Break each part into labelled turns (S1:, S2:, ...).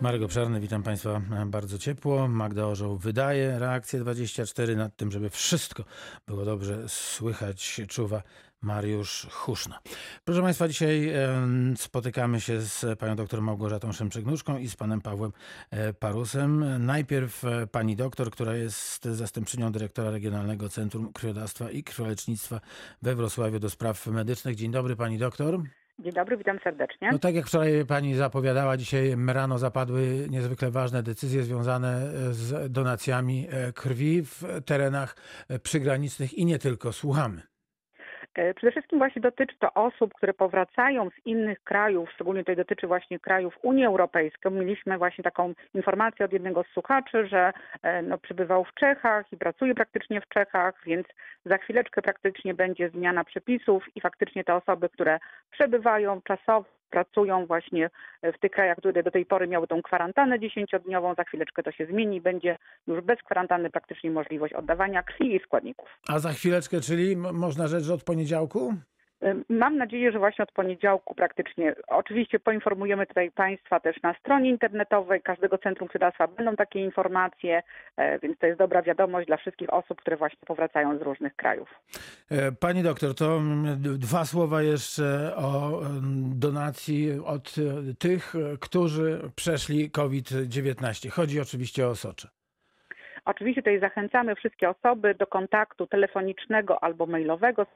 S1: Marek Obszarny, witam Państwa bardzo ciepło. Magda Orzeł wydaje reakcję 24 nad tym, żeby wszystko było dobrze słychać, czuwa Mariusz Huszna. Proszę Państwa, dzisiaj spotykamy się z panią doktor Małgorzatą Szymczyk-Nóżką i z panem Pawłem e, Parusem. Najpierw e, pani doktor, która jest zastępczynią dyrektora Regionalnego Centrum Krwiodawstwa i Krwiolecznictwa we Wrocławiu do spraw medycznych. Dzień dobry pani doktor.
S2: Dzień dobry, witam serdecznie.
S1: No tak jak wczoraj pani zapowiadała, dzisiaj rano zapadły niezwykle ważne decyzje związane z donacjami e, krwi w terenach e, przygranicznych i nie tylko. Słuchamy.
S2: E, Przede wszystkim właśnie dotyczy to osób, które powracają z innych krajów, szczególnie tutaj dotyczy właśnie krajów Unii Europejskiej. Mieliśmy właśnie taką informację od jednego z słuchaczy, że e, no, przybywał w Czechach i pracuje praktycznie w Czechach, więc za chwileczkę praktycznie będzie zmiana przepisów i faktycznie te osoby, które przebywają czasowo, pracują właśnie w tych krajach, które do tej pory miały tą kwarantannę dziesięciodniową, za chwileczkę to się zmieni, będzie już bez kwarantanny praktycznie możliwość oddawania krwi i składników.
S1: A za chwileczkę, czyli można rzec, że od poniedziałku?
S2: Mam nadzieję, że właśnie od poniedziałku praktycznie, oczywiście poinformujemy tutaj Państwa też na stronie internetowej każdego Centrum Krwiodawstwa będą takie informacje, e, więc to jest dobra wiadomość dla wszystkich osób, które właśnie powracają z różnych krajów.
S1: E, Pani doktor, to mm, dwa słowa jeszcze o donacji od e, tych, którzy przeszli COVID-19. Chodzi oczywiście o osocze.
S2: Oczywiście tutaj zachęcamy wszystkie osoby do kontaktu telefonicznego albo mailowego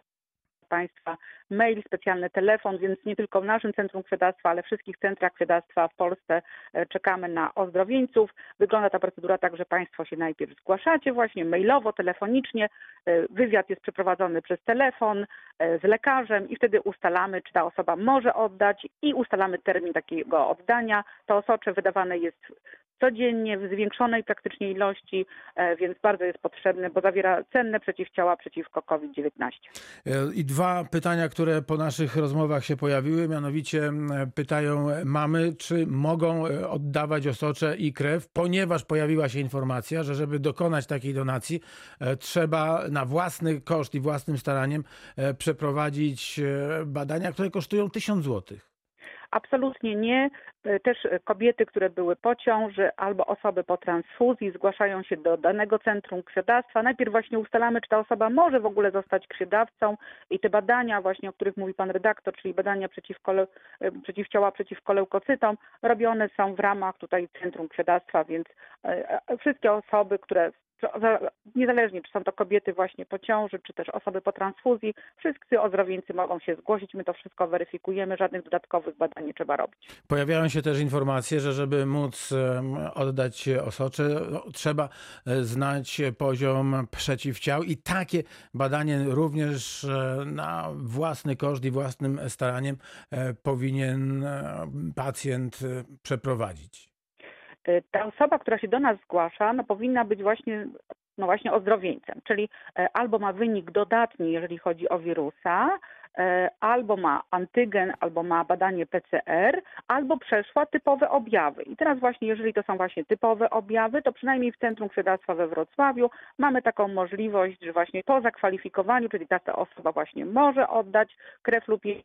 S2: Państwa mail, specjalny telefon, więc nie tylko w naszym Centrum Krwiodawstwa, ale wszystkich centrach krwiodawstwa w Polsce e, czekamy na ozdrowieńców. Wygląda ta procedura tak, że Państwo się najpierw zgłaszacie właśnie mailowo, telefonicznie. E, Wywiad jest przeprowadzony przez telefon e, z lekarzem i wtedy ustalamy, czy ta osoba może oddać i ustalamy termin takiego oddania. To osocze wydawane jest codziennie w zwiększonej praktycznie ilości, więc bardzo jest potrzebne, bo zawiera cenne przeciwciała przeciwko COVID-19.
S1: E, I dwa pytania, które po naszych rozmowach się pojawiły, mianowicie pytają mamy, czy mogą e, oddawać osocze i krew, ponieważ pojawiła się informacja, że żeby dokonać takiej donacji, e, trzeba na własny koszt i własnym staraniem e, przeprowadzić badania, które kosztują 1000 złotych.
S2: Absolutnie nie. E, Też e, kobiety, które były po ciąży albo osoby po transfuzji zgłaszają się do danego centrum krwiodawstwa. Najpierw właśnie ustalamy, czy ta osoba może w ogóle zostać krwiodawcą i te badania właśnie, o których mówi pan redaktor, czyli badania przeciwko, e, przeciwciała przeciwko leukocytom, robione są w ramach tutaj centrum krwiodawstwa, więc wszystkie osoby, które niezależnie czy są to kobiety właśnie po ciąży, czy też osoby po transfuzji, wszyscy ozdrowieńcy mogą się zgłosić, my to wszystko weryfikujemy, żadnych dodatkowych badań nie trzeba robić.
S1: Pojawiają się też informacje, że żeby móc oddać osocze, no, trzeba e, znać poziom przeciwciał i takie badanie również e, na własny koszt i własnym staraniem e, powinien pacjent przeprowadzić.
S2: Y, ta osoba, która się do nas zgłasza, no powinna być właśnie, no właśnie ozdrowieńcem, czyli e, albo ma wynik dodatni, jeżeli chodzi o wirusa, e, albo ma antygen, albo ma badanie PCR, albo przeszła typowe objawy. I teraz właśnie, jeżeli to są właśnie typowe objawy, to przynajmniej w Centrum Krwiodawstwa we Wrocławiu mamy taką możliwość, że właśnie po zakwalifikowaniu, czyli ta, ta osoba właśnie może oddać krew lub jej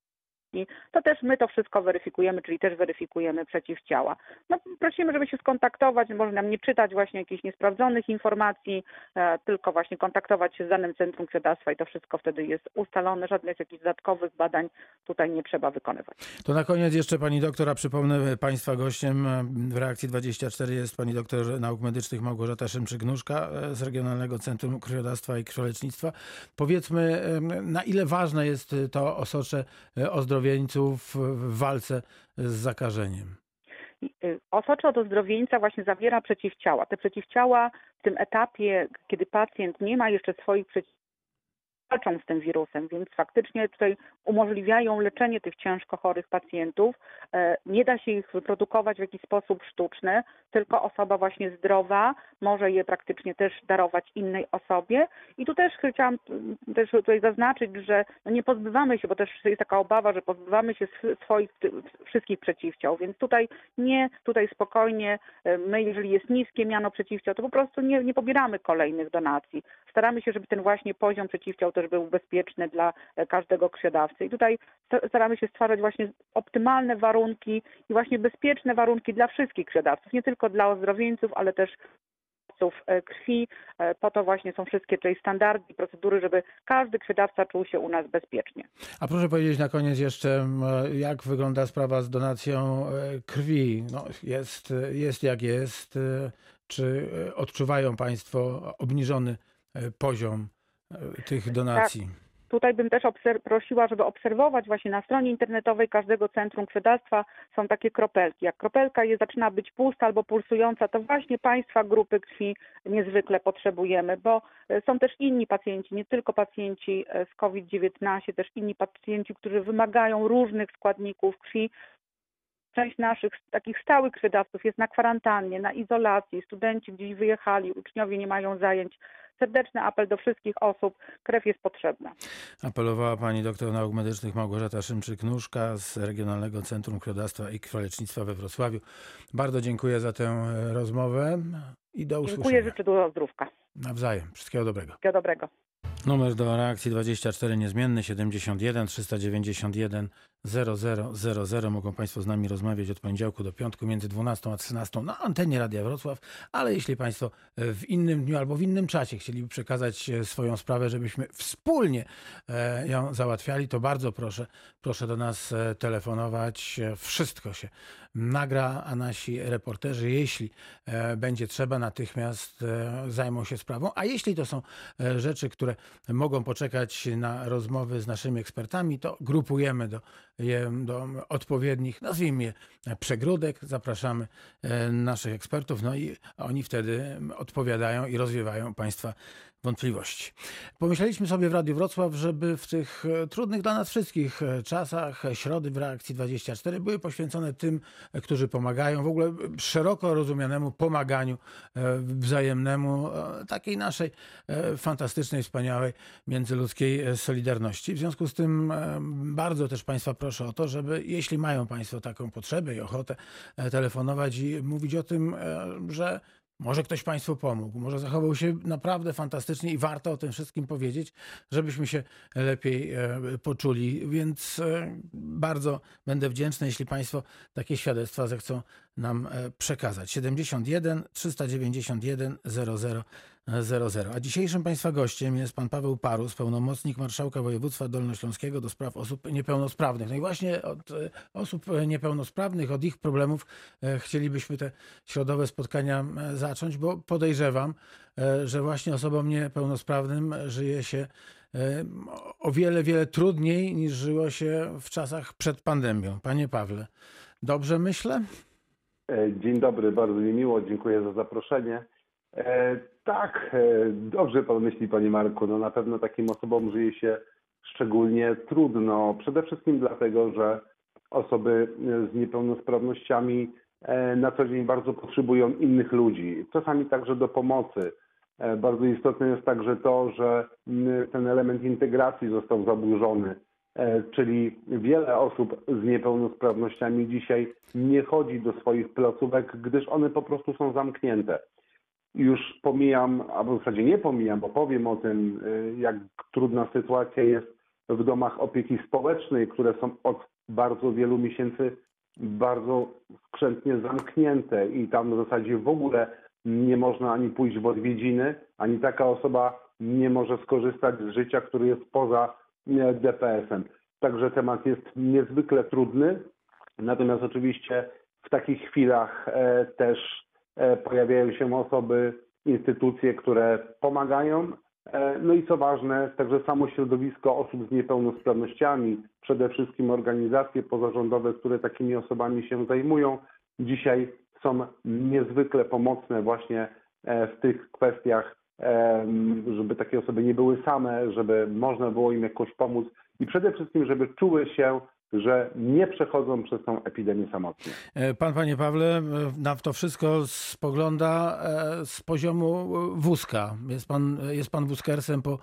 S2: to też my to wszystko weryfikujemy, czyli też weryfikujemy przeciwciała. No, prosimy, żeby się skontaktować, może nam nie czytać właśnie jakichś niesprawdzonych informacji, e, tylko właśnie kontaktować się z danym Centrum Krwiodawstwa i to wszystko wtedy jest ustalone, żadnych jakichś dodatkowych badań tutaj nie trzeba wykonywać.
S1: To na koniec jeszcze pani doktora, przypomnę Państwa gościem e, w reakcji 24 jest pani doktor nauk medycznych Małgorzata Szymczyk-Nóżka e, z Regionalnego Centrum Krwiodawstwa i Krwiolecznictwa. Powiedzmy, na ile ważne jest to osocze e, ozdrowieńców w walce z zakażeniem?
S2: Osocze od ozdrowieńca właśnie zawiera przeciwciała. Te przeciwciała w tym etapie, kiedy pacjent nie ma jeszcze swoich przeciwciał, walczą z tym wirusem, więc faktycznie tutaj umożliwiają leczenie tych ciężko chorych pacjentów. E, Nie da się ich wyprodukować w jakiś sposób sztuczny, tylko osoba właśnie zdrowa może je praktycznie też darować innej osobie. I tu też chciałam mm, też tutaj zaznaczyć, że no nie pozbywamy się, bo też jest taka obawa, że pozbywamy się sw- swoich wszystkich przeciwciał, więc tutaj nie, tutaj spokojnie, e, my jeżeli jest niskie miano przeciwciał, to po prostu nie, nie pobieramy kolejnych donacji. Staramy się, żeby ten właśnie poziom przeciwciał też był bezpieczny dla e, każdego krwiodawcy. I tutaj sta- staramy się stwarzać właśnie optymalne warunki i właśnie bezpieczne warunki dla wszystkich krwiodawców, nie tylko dla ozdrowieńców, ale też e, krwi. E, Po to właśnie są wszystkie tutaj standardy i procedury, żeby każdy krwiodawca czuł się u nas bezpiecznie.
S1: A proszę powiedzieć na koniec jeszcze, jak wygląda sprawa z donacją krwi? No, jest, jest jak jest. Czy odczuwają Państwo obniżony poziom e, tych donacji?
S2: Tutaj bym też prosiła, żeby obserwować właśnie na stronie internetowej każdego centrum krwiodawstwa są takie kropelki. Jak kropelka jest, zaczyna być pusta albo pulsująca, to właśnie Państwa grupy krwi niezwykle potrzebujemy, bo e, są też inni pacjenci, nie tylko pacjenci e, z COVID-19, też inni pacjenci, którzy wymagają różnych składników krwi. Część naszych takich stałych krwiodawców jest na kwarantannie, na izolacji, studenci gdzieś wyjechali, uczniowie nie mają zajęć. Serdeczny apel do wszystkich osób, krew jest potrzebna.
S1: Apelowała pani doktor nauk medycznych Małgorzata Szymczyk-Nóżka z Regionalnego Centrum Krwiodawstwa i Krwiolecznictwa we Wrocławiu. Bardzo dziękuję za tę e, rozmowę i do
S2: Dziękuję,
S1: usłyszenia.
S2: życzę dużo zdrówka.
S1: Nawzajem. Wszystkiego dobrego.
S2: Wszystkiego dobrego.
S1: Numer do reakcji 24 niezmienny 71 391 0000. Mogą Państwo z nami rozmawiać od poniedziałku do piątku między 12 a 13 na antenie Radia Wrocław, ale jeśli Państwo w innym dniu albo w innym czasie chcieliby przekazać e, swoją sprawę, żebyśmy wspólnie e, ją załatwiali, to bardzo proszę, proszę do nas e, telefonować. E, Wszystko się nagra, a nasi reporterzy, jeśli e, będzie trzeba, natychmiast e, zajmą się sprawą. A jeśli to są e, rzeczy, które mogą poczekać na rozmowy z naszymi ekspertami, to grupujemy do, do odpowiednich, nazwijmy je przegródek, zapraszamy e, naszych ekspertów, no i oni wtedy odpowiadają i rozwiewają Państwa wątpliwości. Pomyśleliśmy sobie w Radiu Wrocław, żeby w tych e, trudnych dla nas wszystkich e, czasach e, środy w reakcji 24 były poświęcone tym, którzy pomagają, w ogóle szeroko rozumianemu pomaganiu wzajemnemu, takiej naszej fantastycznej, wspaniałej międzyludzkiej solidarności. W związku z tym bardzo też Państwa proszę o to, żeby jeśli mają Państwo taką potrzebę i ochotę telefonować i mówić o tym, że może ktoś Państwu pomógł, może zachował się naprawdę fantastycznie i warto o tym wszystkim powiedzieć, żebyśmy się lepiej e, poczuli. Więc e, bardzo będę wdzięczny, jeśli Państwo takie świadectwa zechcą nam e, przekazać. 71 391 00 00. A dzisiejszym Państwa gościem jest Pan Paweł Parus, pełnomocnik Marszałka Województwa Dolnośląskiego do spraw osób niepełnosprawnych. No i właśnie od e, osób niepełnosprawnych, od ich problemów e, chcielibyśmy te środowe spotkania zacząć, bo podejrzewam, e, że właśnie osobom niepełnosprawnym żyje się o wiele, wiele trudniej niż żyło się w czasach przed pandemią. Panie Pawle, dobrze myślę?
S3: Dzień dobry, bardzo mi miło, dziękuję za zaproszenie. Tak, e, dobrze pan myśli, panie Marku. No na pewno takim osobom żyje się szczególnie trudno. Przede wszystkim dlatego, że osoby e, z niepełnosprawnościami e, na co dzień bardzo potrzebują innych ludzi, czasami także do pomocy. Bardzo istotne jest także to, że ten element integracji został zaburzony. Czyli wiele osób z niepełnosprawnościami dzisiaj nie chodzi do swoich placówek, gdyż one po prostu są zamknięte. Już pomijam, albo w zasadzie nie pomijam, bo powiem o tym, y, jak trudna sytuacja jest w domach opieki społecznej, które są od bardzo wielu miesięcy bardzo skrzętnie zamknięte i tam w zasadzie w ogóle nie można ani pójść w odwiedziny, ani taka osoba nie może skorzystać z życia, które jest poza e, DPS-em. Także temat jest niezwykle trudny, natomiast oczywiście w takich chwilach e, też pojawiają się osoby, instytucje, które pomagają. E, No i co ważne, także samo środowisko osób z niepełnosprawnościami, przede wszystkim organizacje pozarządowe, które takimi osobami się zajmują, dzisiaj są niezwykle pomocne właśnie e, w tych kwestiach, żeby takie osoby nie były same, żeby można było im jakoś pomóc i przede wszystkim, żeby czuły się że nie przechodzą przez tą epidemię samotnie.
S1: E, Pan, panie Pawle, e, na to wszystko spogląda e, z poziomu wózka. Jest pan, jest pan wózkersem po,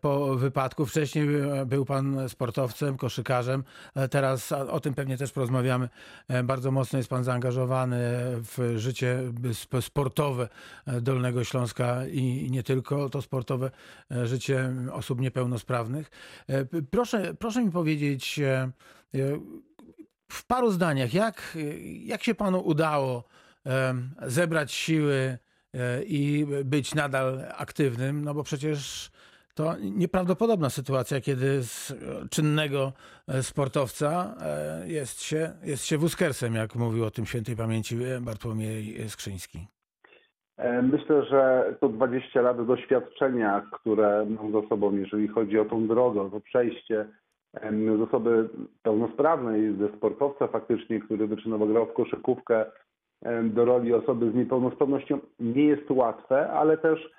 S1: po wypadku. Wcześniej e, był pan sportowcem, koszykarzem. E, Teraz o tym pewnie też porozmawiamy. E, Bardzo mocno jest pan zaangażowany w życie sp- sportowe e, Dolnego Śląska i nie tylko to sportowe e, życie osób niepełnosprawnych. E, Proszę, proszę mi powiedzieć, e, e, w paru zdaniach, jak, jak się panu udało zebrać siły e, i być nadal aktywnym? No bo przecież to nieprawdopodobna sytuacja, kiedy z czynnego e, sportowca e, jest się, jest się wózkersem, jak mówił o tym świętej pamięci Bartłomiej Skrzyński.
S3: E, Myślę, że to 20 lat doświadczenia, które mam za sobą, jeżeli chodzi o tą drogę, o to przejście z osoby pełnosprawnej, ze sportowca faktycznie, który wyczynowo grał w koszykówkę, do roli osoby z niepełnosprawnością, nie jest łatwe, ale też e,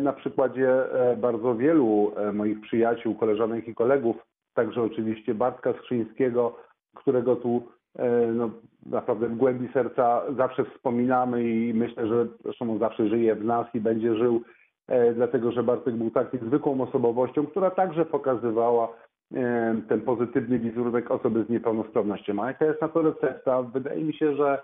S3: na przykładzie e, bardzo wielu e, moich przyjaciół, koleżanek i kolegów, także oczywiście Bartka Skrzyńskiego, którego tu e, no, naprawdę w głębi serca zawsze wspominamy i myślę, że zresztą on zawsze żyje w nas i będzie żył, e, dlatego że Bartek był tak niezwykłą osobowością, która także pokazywała e, ten pozytywny wizerunek osoby z niepełnosprawnością. A jaka jest na to recepta? Wydaje mi się, że e,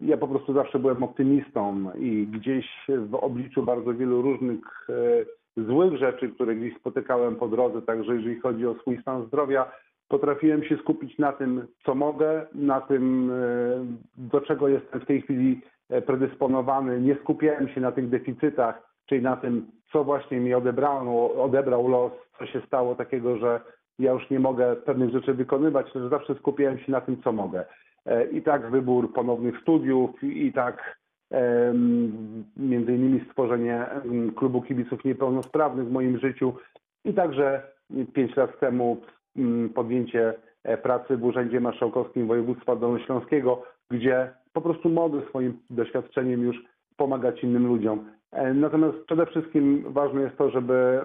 S3: ja po prostu zawsze byłem optymistą i gdzieś w obliczu bardzo wielu różnych e, złych rzeczy, które gdzieś spotykałem po drodze, także jeżeli chodzi o swój stan zdrowia, potrafiłem się skupić na tym, co mogę, na tym, e, do czego jestem w tej chwili e, predysponowany. Nie skupiałem się na tych deficytach, czyli na tym, co właśnie mi odebrano, odebrał los, co się stało takiego, że ja już nie mogę pewnych rzeczy wykonywać, lecz zawsze skupiałem się na tym, co mogę. E, I tak wybór ponownych studiów, i tak między innymi stworzenie klubu kibiców niepełnosprawnych w moim życiu i także pięć lat temu podjęcie e, pracy w Urzędzie Marszałkowskim Województwa Dolnośląskiego, gdzie po prostu mogę swoim doświadczeniem już pomagać innym ludziom. E, Natomiast przede wszystkim ważne jest to, żeby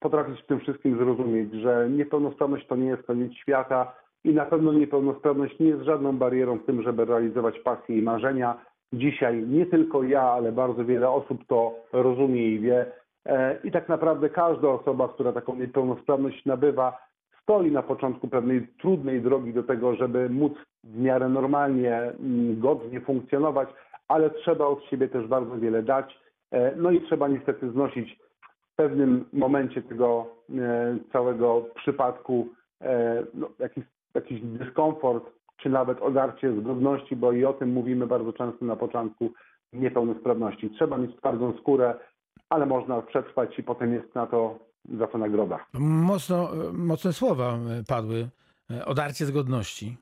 S3: potrafić w tym wszystkim zrozumieć, że niepełnosprawność to nie jest koniec świata i na pewno niepełnosprawność nie jest żadną barierą w tym, żeby realizować pasje i marzenia. Dzisiaj nie tylko ja, ale bardzo wiele osób to rozumie i wie. E, I tak naprawdę każda osoba, która taką niepełnosprawność nabywa, stoi na początku pewnej trudnej drogi do tego, żeby móc w miarę normalnie, mm, godnie funkcjonować, ale trzeba od siebie też bardzo wiele dać. E, No i trzeba niestety znosić w pewnym momencie tego e, całego przypadku no, jakiś, jakiś dyskomfort, czy nawet odarcie z godności, bo i o tym mówimy bardzo często na początku niepełnosprawności. Trzeba mieć twardą skórę, ale można przetrwać i potem jest na to za to nagroda.
S1: Mocno, mocne słowa e, padły. E, Odarcie z godności.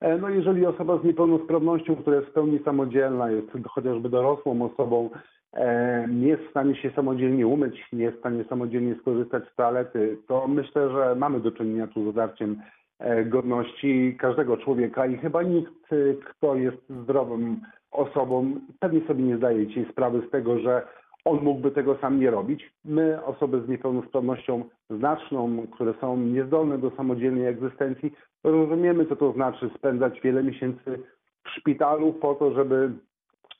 S3: E, No jeżeli osoba z niepełnosprawnością, która jest w pełni samodzielna, jest chociażby dorosłą osobą, e, nie jest w stanie się samodzielnie umyć, nie jest w stanie samodzielnie skorzystać z toalety, to myślę, że mamy do czynienia tu z odarciem e, godności każdego człowieka i chyba nikt, e, kto jest zdrową osobą, pewnie sobie nie zdaje dzisiaj sprawy z tego, że on mógłby tego sam nie robić. My, osoby z niepełnosprawnością znaczną, które są niezdolne do samodzielnej egzystencji, rozumiemy, co to znaczy spędzać wiele miesięcy w szpitalu po to, żeby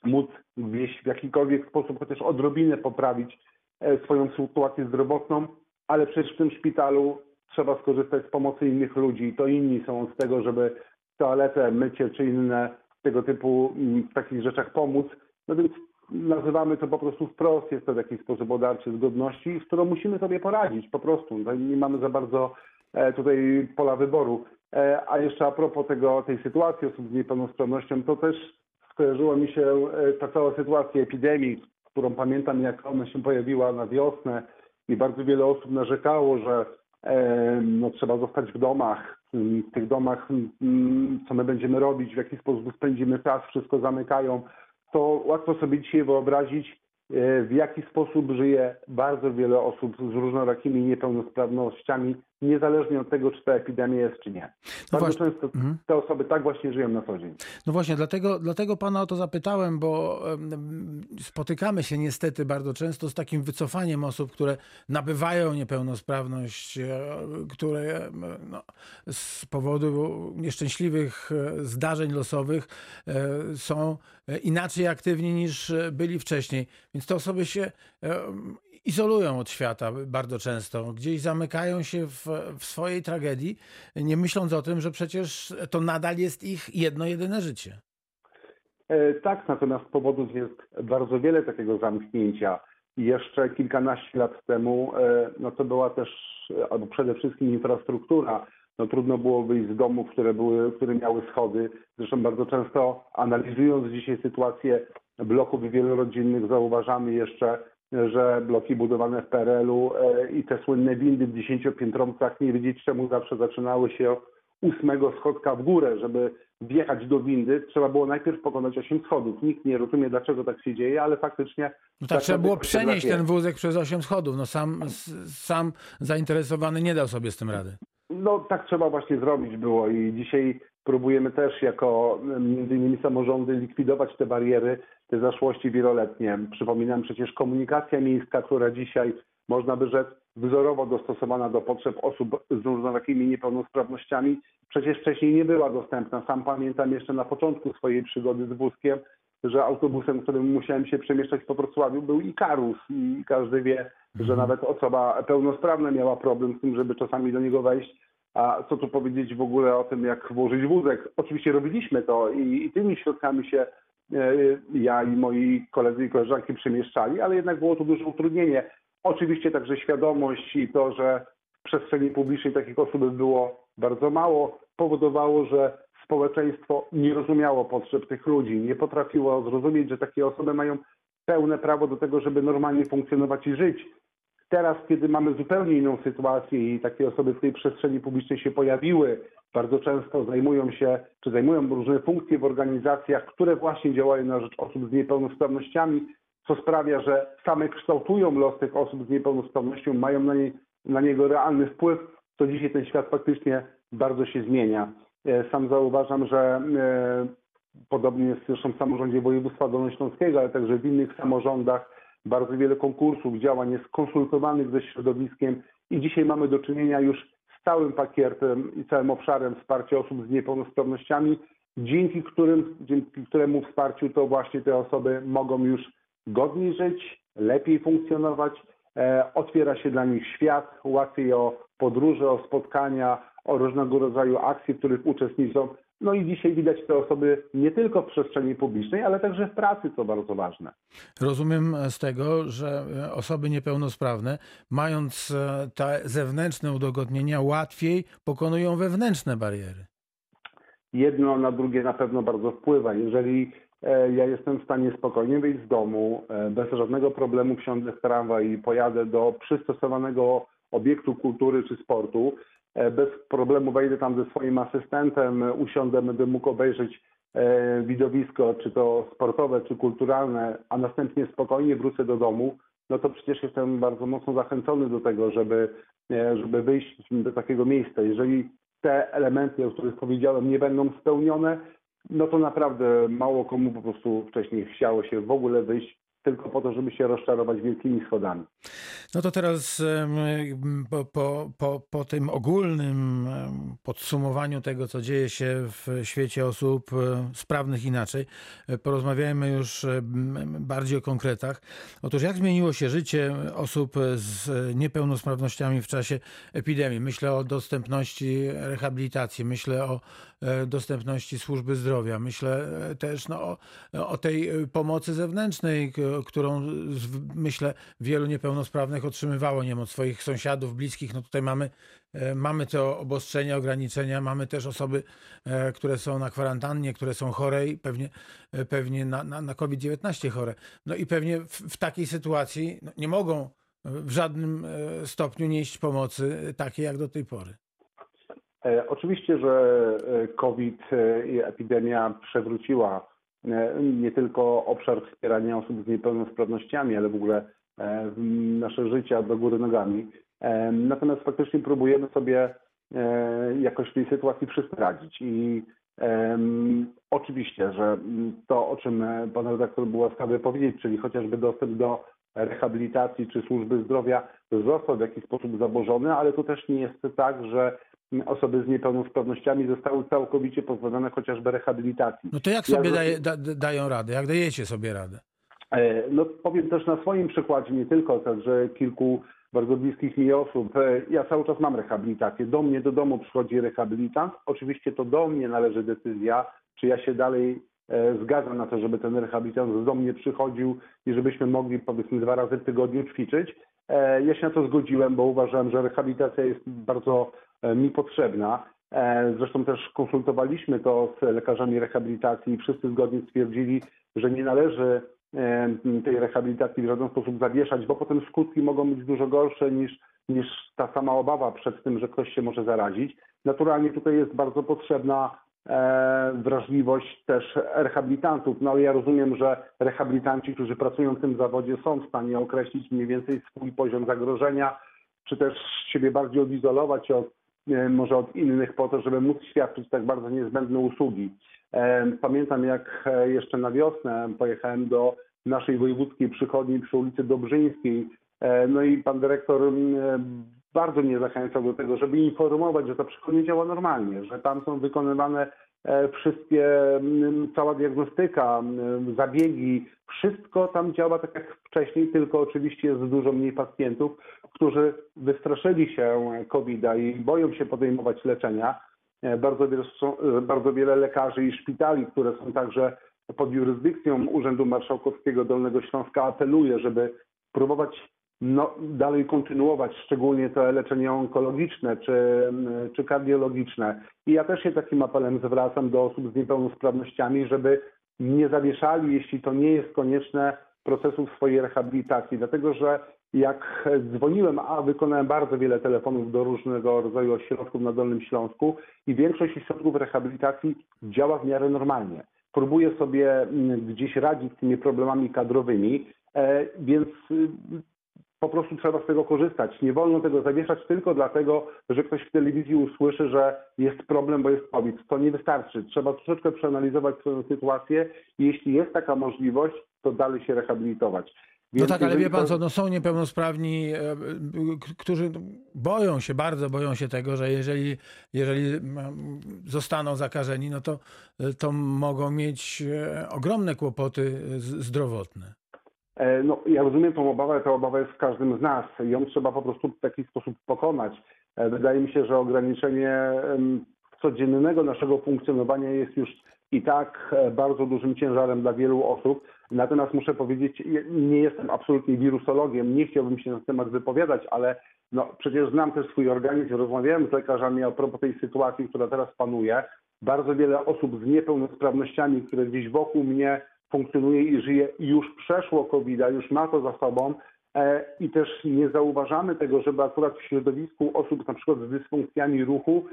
S3: móc w jakikolwiek sposób chociaż odrobinę poprawić e, swoją sytuację zdrowotną, ale przecież w tym szpitalu trzeba skorzystać z pomocy innych ludzi to inni są od tego, żeby toaletę, mycie czy inne tego typu mm, w takich rzeczach pomóc. No więc nazywamy to po prostu wprost, jest to w jakiś sposób odarcie z godności, z którą musimy sobie poradzić po prostu. No, Nie mamy za bardzo e, tutaj pola wyboru. E, A jeszcze a propos tego, tej sytuacji osób z niepełnosprawnością, to też skojarzyła mi się e, ta cała sytuacja epidemii, którą pamiętam, jak ona się pojawiła na wiosnę i bardzo wiele osób narzekało, że no, trzeba zostać w domach. W tych domach, mm, co my będziemy robić, w jaki sposób spędzimy czas, wszystko zamykają. To łatwo sobie dzisiaj wyobrazić, e, w jaki sposób żyje bardzo wiele osób z różnorakimi niepełnosprawnościami niezależnie od tego, czy ta epidemia jest, czy nie.
S1: No
S3: Bardzo często
S1: Mhm.
S3: te osoby tak właśnie żyją na co dzień.
S1: No właśnie, dlatego, dlatego pana o to zapytałem, bo spotykamy się niestety bardzo często z takim wycofaniem osób, które nabywają niepełnosprawność, e, które no, z powodu nieszczęśliwych e, zdarzeń losowych e, są inaczej aktywni niż byli wcześniej. Więc te osoby się izolują od świata bardzo często, gdzieś zamykają się w, w swojej tragedii, nie myśląc o tym, że przecież to nadal jest ich jedno, jedyne życie.
S3: E, Tak, natomiast powodów jest bardzo wiele takiego zamknięcia. Jeszcze kilkanaście lat temu e, no to była też, albo przede wszystkim infrastruktura. No trudno było wyjść z domów, które, były, które miały schody. Zresztą bardzo często analizując dzisiaj sytuację bloków wielorodzinnych zauważamy jeszcze, że bloki budowane w PRL-u e, i te słynne windy w dziesięciopiętrowcach nie wiedzieć czemu zawsze zaczynały się od ósmego schodka w górę, żeby wjechać do windy, trzeba było najpierw pokonać osiem schodów. Nikt nie rozumie, dlaczego tak się dzieje, ale faktycznie...
S1: No tak, trzeba było przenieść ten wózek przez osiem schodów. No sam, sam zainteresowany nie dał sobie z tym rady.
S3: No tak trzeba właśnie zrobić było i dzisiaj próbujemy też jako między innymi samorządy likwidować te bariery, te zaszłości wieloletnie. Przypominam przecież komunikacja miejska, która dzisiaj można by rzec wzorowo dostosowana do potrzeb osób z różnorakimi niepełnosprawnościami, przecież wcześniej nie była dostępna. Sam pamiętam jeszcze na początku swojej przygody z wózkiem, że autobusem, którym musiałem się przemieszczać po Wrocławiu był Ikarus i każdy wie, że nawet osoba pełnosprawna miała problem z tym, żeby czasami do niego wejść. A co tu powiedzieć w ogóle o tym, jak włożyć wózek? Oczywiście robiliśmy to i, i tymi środkami się ja i moi koledzy i koleżanki przemieszczali, ale jednak było to duże utrudnienie. Oczywiście także świadomość i to, że w przestrzeni publicznej takich osób było bardzo mało, powodowało, że społeczeństwo nie rozumiało potrzeb tych ludzi, nie potrafiło zrozumieć, że takie osoby mają pełne prawo do tego, żeby normalnie funkcjonować i żyć. Teraz, kiedy mamy zupełnie inną sytuację i takie osoby w tej przestrzeni publicznej się pojawiły, bardzo często zajmują się, czy zajmują różne funkcje w organizacjach, które właśnie działają na rzecz osób z niepełnosprawnościami, co sprawia, że same kształtują los tych osób z niepełnosprawnością, mają na, nie, na niego realny wpływ, to dzisiaj ten świat faktycznie bardzo się zmienia. E, Sam zauważam, że e, podobnie jest zresztą w samorządzie województwa dolnośląskiego, ale także w innych samorządach bardzo wiele konkursów, działań jest konsultowanych ze środowiskiem i dzisiaj mamy do czynienia już całym pakietem i całym obszarem wsparcia osób z niepełnosprawnościami, dzięki, którym, dzięki któremu wsparciu to właśnie te osoby mogą już godniej żyć, lepiej funkcjonować, e, otwiera się dla nich świat, łatwiej o podróże, o spotkania, o różnego rodzaju akcje, w których uczestniczą. No i dzisiaj widać te osoby nie tylko w przestrzeni publicznej, ale także w pracy, co bardzo ważne.
S1: Rozumiem z tego, że e, osoby niepełnosprawne, mając e, te zewnętrzne udogodnienia, łatwiej pokonują wewnętrzne bariery.
S3: jedno na drugie na pewno bardzo wpływa. Jeżeli e, ja jestem w stanie spokojnie wyjść z domu, bez żadnego problemu wsiądę w tramwaj i pojadę do przystosowanego obiektu kultury czy sportu, bez problemu wejdę tam ze swoim asystentem, e, usiądę, będę mógł obejrzeć e, widowisko, czy to sportowe, czy kulturalne, a następnie spokojnie wrócę do domu, no to przecież jestem bardzo mocno zachęcony do tego, żeby, e, żeby wyjść do takiego miejsca. Jeżeli te elementy, o których powiedziałem, nie będą spełnione, no to naprawdę mało komu po prostu wcześniej chciało się w ogóle wyjść tylko po to, żeby się rozczarować wielkimi schodami.
S1: No to teraz po, po, po, po tym ogólnym podsumowaniu tego, co dzieje się w świecie osób e, sprawnych inaczej, e, porozmawiajmy już em, bardziej o konkretach. Otóż jak zmieniło się życie osób z niepełnosprawnościami w czasie epidemii? Myślę o dostępności rehabilitacji, myślę o e, dostępności służby zdrowia, myślę e, też no, o, o tej e, pomocy zewnętrznej, którą myślę wielu niepełnosprawnych otrzymywało, nie wiem, od swoich sąsiadów, bliskich. No tutaj mamy, e, mamy te obostrzenia, ograniczenia, mamy też osoby, e, które są na kwarantannie, które są chore i pewnie, e, pewnie na, na, na COVID-19 chore. No i pewnie w, w takiej sytuacji no, nie mogą w żadnym e, stopniu nieść pomocy takiej jak do tej pory.
S3: E, Oczywiście, że e, COVID e, i epidemia przewróciła nie tylko obszar wspierania osób z niepełnosprawnościami, ale w ogóle nasze życia do góry nogami. Natomiast faktycznie próbujemy sobie jakoś w tej sytuacji wszyscy. I oczywiście, że to, o czym pan redaktor był łaskawy powiedzieć, czyli chociażby dostęp do rehabilitacji czy służby zdrowia został w jakiś sposób zaburzony, ale to też nie jest tak, że osoby z niepełnosprawnościami zostały całkowicie pozbawione chociażby rehabilitacji.
S1: No to jak
S3: Ja
S1: sobie
S3: zwróci-
S1: daje, da, dają radę? Jak dajecie sobie radę?
S3: E, No powiem też na swoim przykładzie, nie tylko, także kilku bardzo bliskich mi osób. E, Ja cały czas mam rehabilitację. Do mnie do domu przychodzi rehabilitant. Oczywiście to do mnie należy decyzja, czy ja się dalej e, zgadzam na to, żeby ten rehabilitant do mnie przychodził i żebyśmy mogli powiedzmy dwa razy w tygodniu ćwiczyć. Ja się na to zgodziłem, bo uważam, że rehabilitacja jest bardzo mi potrzebna. E, Zresztą też konsultowaliśmy to z lekarzami rehabilitacji i wszyscy zgodnie stwierdzili, że nie należy e, tej rehabilitacji w żaden sposób zawieszać, bo potem skutki mogą być dużo gorsze niż, niż ta sama obawa przed tym, że ktoś się może zarazić. Naturalnie tutaj jest bardzo potrzebna e, wrażliwość też rehabilitantów. No ale ja rozumiem, że rehabilitanci, którzy pracują w tym zawodzie są w stanie określić mniej więcej swój poziom zagrożenia, czy też siebie bardziej odizolować od, e, może od innych po to, żeby móc świadczyć tak bardzo niezbędne usługi. E, Pamiętam, jak e, jeszcze na wiosnę pojechałem do naszej wojewódzkiej przychodni przy ulicy Dobrzyńskiej. E, No i pan dyrektor e, bardzo mnie zachęcał do tego, żeby informować, że ta przychodnia działa normalnie, że tam są wykonywane e, wszystkie, m, cała diagnostyka, m, zabiegi, wszystko tam działa tak jak wcześniej, tylko oczywiście jest dużo mniej pacjentów, którzy wystraszyli się COVID-a i boją się podejmować leczenia. E, Bardzo wiele, e, bardzo wiele lekarzy i szpitali, które są także pod jurysdykcją Urzędu Marszałkowskiego Dolnego Śląska apeluje, żeby próbować no, dalej kontynuować szczególnie to leczenie onkologiczne czy, czy kardiologiczne. I ja też się takim apelem zwracam do osób z niepełnosprawnościami, żeby nie zawieszali, jeśli to nie jest konieczne, procesów swojej rehabilitacji. Dlatego, że jak dzwoniłem, a wykonałem bardzo wiele telefonów do różnego rodzaju ośrodków na Dolnym Śląsku i większość ośrodków rehabilitacji działa w miarę normalnie. Próbuje sobie mm, gdzieś radzić z tymi problemami kadrowymi, e, więc y, po prostu trzeba z tego korzystać. Nie wolno tego zawieszać tylko dlatego, że ktoś w telewizji usłyszy, że jest problem, bo jest COVID. To nie wystarczy. Trzeba troszeczkę przeanalizować swoją sytuację i jeśli jest taka możliwość, to dalej się rehabilitować.
S1: No
S3: Więc
S1: tak, ale wie pan co, no są niepełnosprawni, e, k- którzy boją się, bardzo boją się tego, że jeżeli, jeżeli zostaną zakażeni, no to, to mogą mieć e, ogromne kłopoty zdrowotne.
S3: E, No, ja rozumiem tą obawę, ta obawa jest w każdym z nas. Ją trzeba po prostu w taki sposób pokonać. E, Wydaje mi się, że ograniczenie codziennego naszego funkcjonowania jest już i tak e, bardzo dużym ciężarem dla wielu osób. Natomiast muszę powiedzieć, nie jestem absolutnie wirusologiem, nie chciałbym się na temat wypowiadać, ale no, przecież znam też swój organizm, rozmawiałem z lekarzami a propos tej sytuacji, która teraz panuje. Bardzo wiele osób z niepełnosprawnościami, które gdzieś wokół mnie funkcjonuje i żyje, już przeszło covid już ma to za sobą e, i też nie zauważamy tego, żeby akurat w środowisku osób na przykład z dysfunkcjami ruchu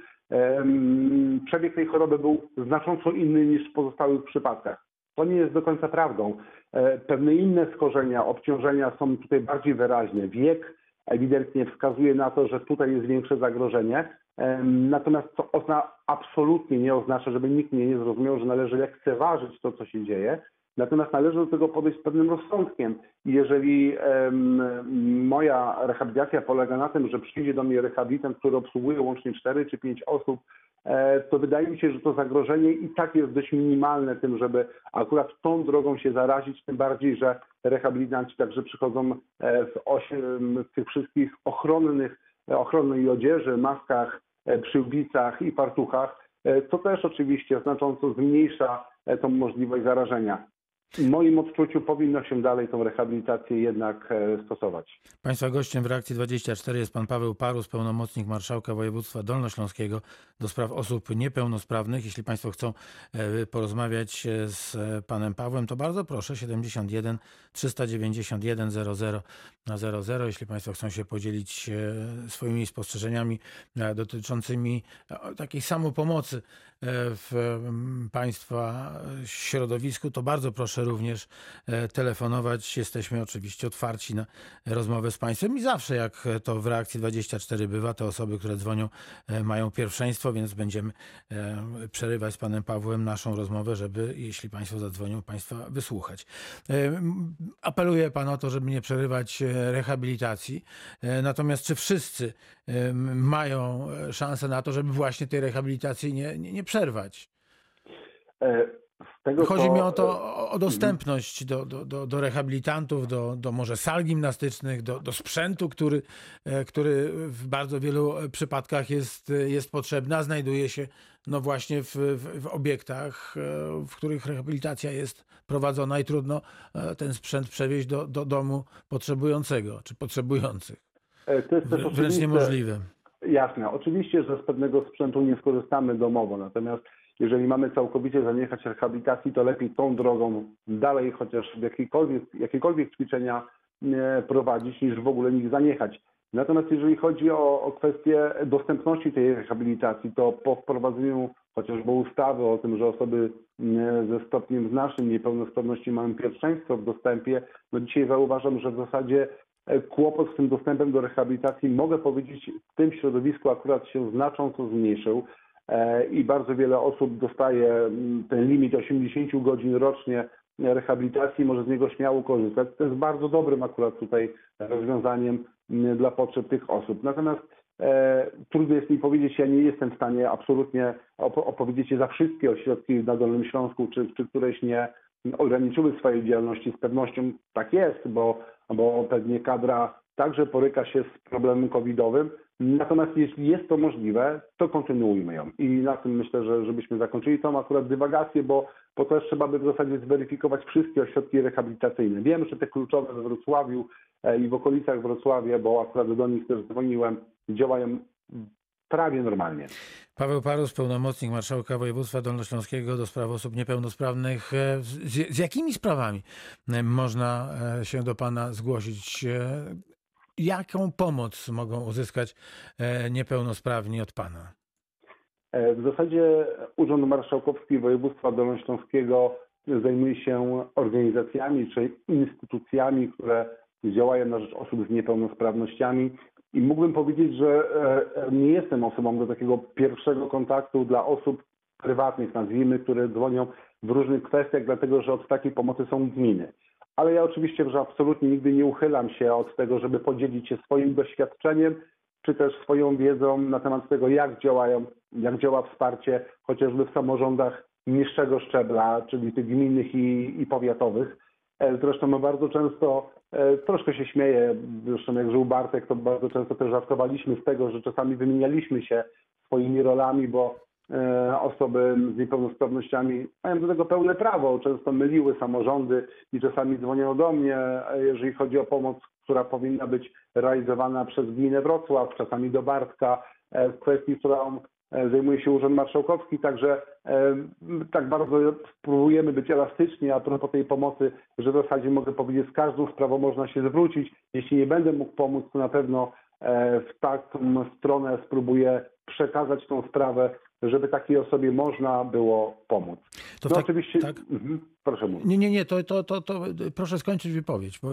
S3: przebieg tej choroby był znacząco inny niż w pozostałych przypadkach. To nie jest do końca prawdą. E, Pewne inne schorzenia, obciążenia są tutaj bardziej wyraźne. Wiek ewidentnie wskazuje na to, że tutaj jest większe zagrożenie. Natomiast to absolutnie nie oznacza, żeby nikt mnie nie zrozumiał, że należy lekceważyć to, co się dzieje. Natomiast należy do tego podejść z pewnym rozsądkiem. Jeżeli em, moja rehabilitacja polega na tym, że przyjdzie do mnie rehabilitant, który obsługuje łącznie 4 czy 5 osób, e, to wydaje mi się, że to zagrożenie i tak jest dość minimalne tym, żeby akurat tą drogą się zarazić, tym bardziej, że rehabilitanci także przychodzą e, w, osiem, w tych wszystkich ochronnych, ochronnej odzieży, maskach, e, przyłbicach i fartuchach, e, co też oczywiście znacząco zmniejsza tą możliwość zarażenia. W moim odczuciu powinno się dalej tą rehabilitację jednak e, stosować.
S1: Państwa gościem w Reakcji 24 jest pan Paweł Parus, pełnomocnik marszałka województwa dolnośląskiego do spraw osób niepełnosprawnych. Jeśli państwo chcą e, porozmawiać e, z panem Pawłem, to bardzo proszę 71 391 00 na 00. Jeśli państwo chcą się podzielić swoimi spostrzeżeniami dotyczącymi takiej samopomocy w państwa środowisku, to bardzo proszę proszę również e, telefonować. Jesteśmy oczywiście otwarci na rozmowę z Państwem i zawsze jak to w reakcji 24 bywa, to osoby, które dzwonią e, mają pierwszeństwo, więc będziemy e, przerywać z Panem Pawłem naszą rozmowę, żeby jeśli Państwo zadzwonią, Państwa wysłuchać. Apeluje Pan o to, żeby nie przerywać rehabilitacji. Natomiast czy wszyscy mają szansę na to, żeby właśnie tej rehabilitacji nie, nie, nie przerwać?
S3: E, tego,
S1: Chodzi
S3: co-
S1: mi o to, o- o dostępność do, do, do, do rehabilitantów, do, do może sal gimnastycznych, do, do sprzętu, który, e, który w bardzo wielu przypadkach jest, jest potrzebny, a znajduje się no właśnie w, w, w obiektach, e, w których rehabilitacja jest prowadzona i trudno e, ten sprzęt przewieźć do, do domu potrzebującego czy potrzebujących.
S3: e, To jest też
S1: Wręcz niemożliwe.
S3: Jasne. Oczywiście, że z pewnego sprzętu nie skorzystamy domowo, natomiast jeżeli mamy całkowicie zaniechać rehabilitacji, to lepiej tą drogą dalej chociaż w jakiekolwiek, jakiekolwiek ćwiczenia e, prowadzić, niż w ogóle nich zaniechać. Natomiast jeżeli chodzi o, o kwestię dostępności tej rehabilitacji, to po wprowadzeniu chociażby ustawy o tym, że osoby ze stopniem znacznym niepełnosprawności mają pierwszeństwo w dostępie, no dzisiaj zauważam, że w zasadzie e, kłopot z tym dostępem do rehabilitacji, mogę powiedzieć, w tym środowisku akurat się znacząco zmniejszył i bardzo wiele osób dostaje mm, ten limit 80 godzin rocznie rehabilitacji może z niego śmiało korzystać. To jest bardzo dobrym akurat tutaj rozwiązaniem mm, dla potrzeb tych osób. Natomiast e, trudno jest mi powiedzieć, ja nie jestem w stanie absolutnie op- opowiedzieć się za wszystkie ośrodki na Dolnym Śląsku, czy, czy któreś nie ograniczyły swojej działalności. Z pewnością tak jest, bo, bo pewnie kadra także boryka się z problemem covidowym. Natomiast jeśli jest to możliwe, to kontynuujmy ją. I na tym myślę, że żebyśmy zakończyli tą akurat dywagację, bo, bo też trzeba by w zasadzie zweryfikować wszystkie ośrodki rehabilitacyjne. Wiem, że te kluczowe we Wrocławiu e, i w okolicach Wrocławia, bo akurat do nich też dzwoniłem, działają prawie normalnie.
S1: Paweł Parus, pełnomocnik marszałka województwa dolnośląskiego do spraw osób niepełnosprawnych. E, Z, z jakimi sprawami e, można się do Pana zgłosić? Jaką pomoc mogą uzyskać e, niepełnosprawni od Pana?
S3: E, W zasadzie Urząd Marszałkowski Województwa Dolnośląskiego zajmuje się organizacjami czy instytucjami, które działają na rzecz osób z niepełnosprawnościami. I mógłbym powiedzieć, że e, nie jestem osobą do takiego pierwszego kontaktu dla osób prywatnych, nazwijmy, które dzwonią w różnych kwestiach, dlatego że od takiej pomocy są gminy. Ale ja oczywiście, że absolutnie nigdy nie uchylam się od tego, żeby podzielić się swoim doświadczeniem, czy też swoją wiedzą na temat tego, jak działają, jak działa wsparcie chociażby w samorządach niższego szczebla, czyli tych gminnych i, i powiatowych. E, Zresztą my bardzo często, e, troszkę się śmieję, zresztą jak żył Bartek, to bardzo często też żartowaliśmy z tego, że czasami wymienialiśmy się swoimi rolami, bo osoby z niepełnosprawnościami mają do tego pełne prawo. Często myliły samorządy i czasami dzwonią do mnie, e, jeżeli chodzi o pomoc, która powinna być realizowana przez gminę Wrocław, czasami do Bartka, e, w kwestii, którą e, zajmuje się Urząd Marszałkowski, także e, tak bardzo próbujemy być elastyczni, a propos tej pomocy, że w zasadzie mogę powiedzieć, z każdą sprawą można się zwrócić. Jeśli nie będę mógł pomóc, to na pewno e, w taką stronę spróbuję przekazać tą sprawę, żeby takiej osobie można było pomóc.
S1: To
S3: no
S1: tak-
S3: oczywiście,
S1: tak?
S3: mhm, proszę mówić.
S1: Nie, nie, nie, to, to, to, to proszę skończyć wypowiedź, bo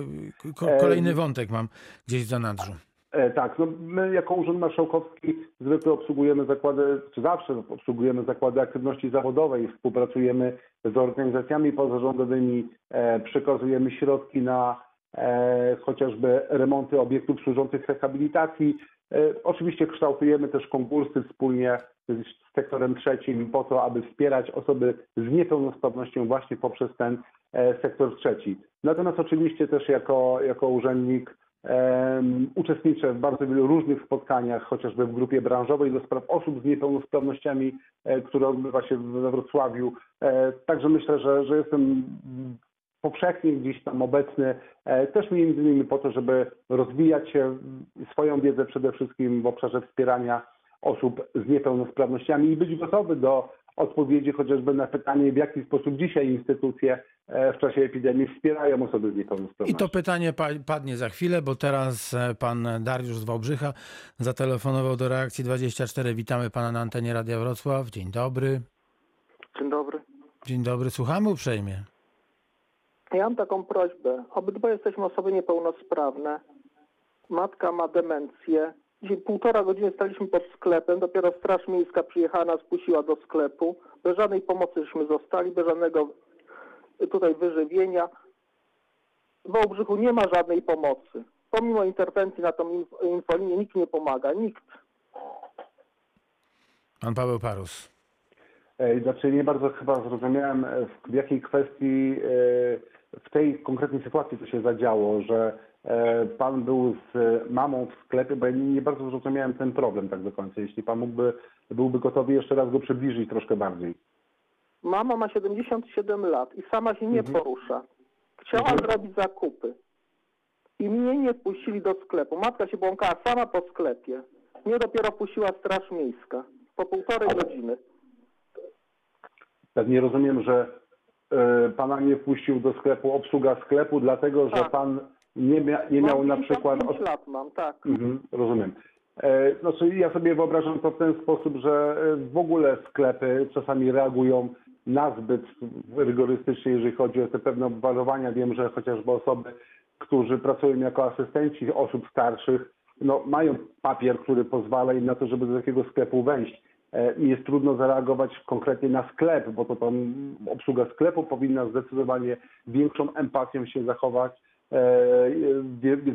S3: E,
S1: kolejny wątek mam gdzieś w zanadrzu.
S3: E, Tak, no my jako Urząd Marszałkowski zwykle obsługujemy zakłady, czy zawsze obsługujemy zakłady aktywności zawodowej, współpracujemy z organizacjami pozarządowymi, e, przekazujemy środki na e, chociażby remonty obiektów służących rehabilitacji. E, oczywiście kształtujemy też konkursy wspólnie z sektorem trzecim po to, aby wspierać osoby z niepełnosprawnością właśnie poprzez ten e, sektor trzeci. Natomiast oczywiście też jako, jako urzędnik Em, Uczestniczę w bardzo wielu różnych spotkaniach, chociażby w grupie branżowej do spraw osób z niepełnosprawnościami, e, która odbywa się we Wrocławiu. E, Także myślę, że, że jestem powszechnie gdzieś tam obecny, też między innymi po to, żeby rozwijać się, swoją wiedzę przede wszystkim w obszarze wspierania osób z niepełnosprawnościami i być gotowy do odpowiedzi chociażby na pytanie, w jaki sposób dzisiaj instytucje e, w czasie epidemii wspierają osoby z
S1: I
S3: niepełnosprawnością.
S1: to pytanie pa- padnie za chwilę, bo teraz e, pan Dariusz z Wałbrzycha zatelefonował do reakcji 24. Witamy pana na antenie Radia Wrocław. Dzień dobry.
S4: Dzień dobry.
S1: Dzień dobry, słuchamy uprzejmie.
S4: Ja mam taką prośbę. Obydwoje jesteśmy osoby niepełnosprawne. Matka ma demencję. Dzisiaj półtora godziny staliśmy pod sklepem. Dopiero Straż Miejska przyjechała, nas puściła do sklepu. Bez żadnej pomocy żeśmy zostali, bez żadnego tutaj wyżywienia. W Wałbrzychu nie ma żadnej pomocy. Pomimo interwencji na tą inf- infolinię nikt nie pomaga. Nikt.
S1: Pan Paweł Parus.
S3: E, Znaczy nie bardzo chyba zrozumiałem e, w- jakiej kwestii e, w tej konkretnej sytuacji to się zadziało, że pan był z mamą w sklepie, bo ja nie nie bardzo zrozumiałem ten problem tak do końca. Jeśli pan mógłby, byłby gotowy jeszcze raz go przybliżyć troszkę bardziej.
S4: Mama ma 77 lat i sama się nie porusza. Chciała zrobić zakupy. I mnie nie wpuścili do sklepu. Matka się błąkała sama po sklepie. Mnie dopiero puściła Straż Miejska. Po półtorej godziny.
S3: Pewnie rozumiem, że e, pana nie wpuścił do sklepu obsługa sklepu, dlatego że
S4: Tak.
S3: pan nie, mia, nie miał
S4: Mam
S3: na przykład...
S4: 55 lat mam, tak.
S3: Mhm, rozumiem. E, Znaczy ja sobie wyobrażam to w ten sposób, że e, w ogóle sklepy czasami reagują nazbyt rygorystycznie, jeżeli chodzi o te pewne obwarowania. Wiem, że chociażby osoby, którzy pracują jako asystenci osób starszych, no, mają papier, który pozwala im na to, żeby do takiego sklepu wejść. E, Mi jest trudno zareagować konkretnie na sklep, bo to tam obsługa sklepu powinna zdecydowanie większą empatią się zachować e,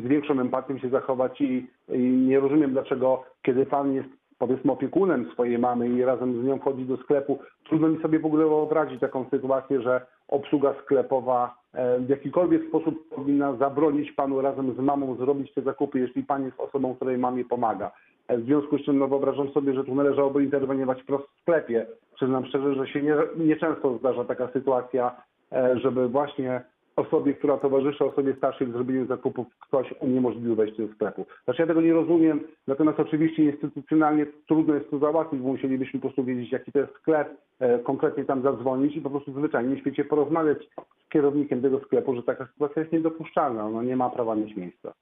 S3: z większą empatią się zachować i, i nie rozumiem dlaczego, kiedy pan jest powiedzmy opiekunem swojej mamy i razem z nią wchodzi do sklepu, trudno mi sobie w ogóle wyobrazić taką sytuację, że obsługa sklepowa e, w jakikolwiek sposób powinna zabronić panu razem z mamą zrobić te zakupy, jeśli pan jest osobą, której mamie pomaga. E, W związku z czym no, wyobrażam sobie, że tu należałoby interweniować wprost w sklepie. Przyznam szczerze, że się nie, nieczęsto zdarza taka sytuacja, e, żeby właśnie osobie, która towarzyszy osobie starszej w zrobieniu zakupów, ktoś uniemożliwił wejście do sklepu. Znaczy ja tego nie rozumiem, natomiast oczywiście instytucjonalnie trudno jest to załatwić, bo musielibyśmy po prostu wiedzieć, jaki to jest sklep, e, konkretnie tam zadzwonić i po prostu zwyczajnie w świecie porozmawiać z kierownikiem tego sklepu, że taka sytuacja jest niedopuszczalna, ona nie ma prawa mieć miejsca.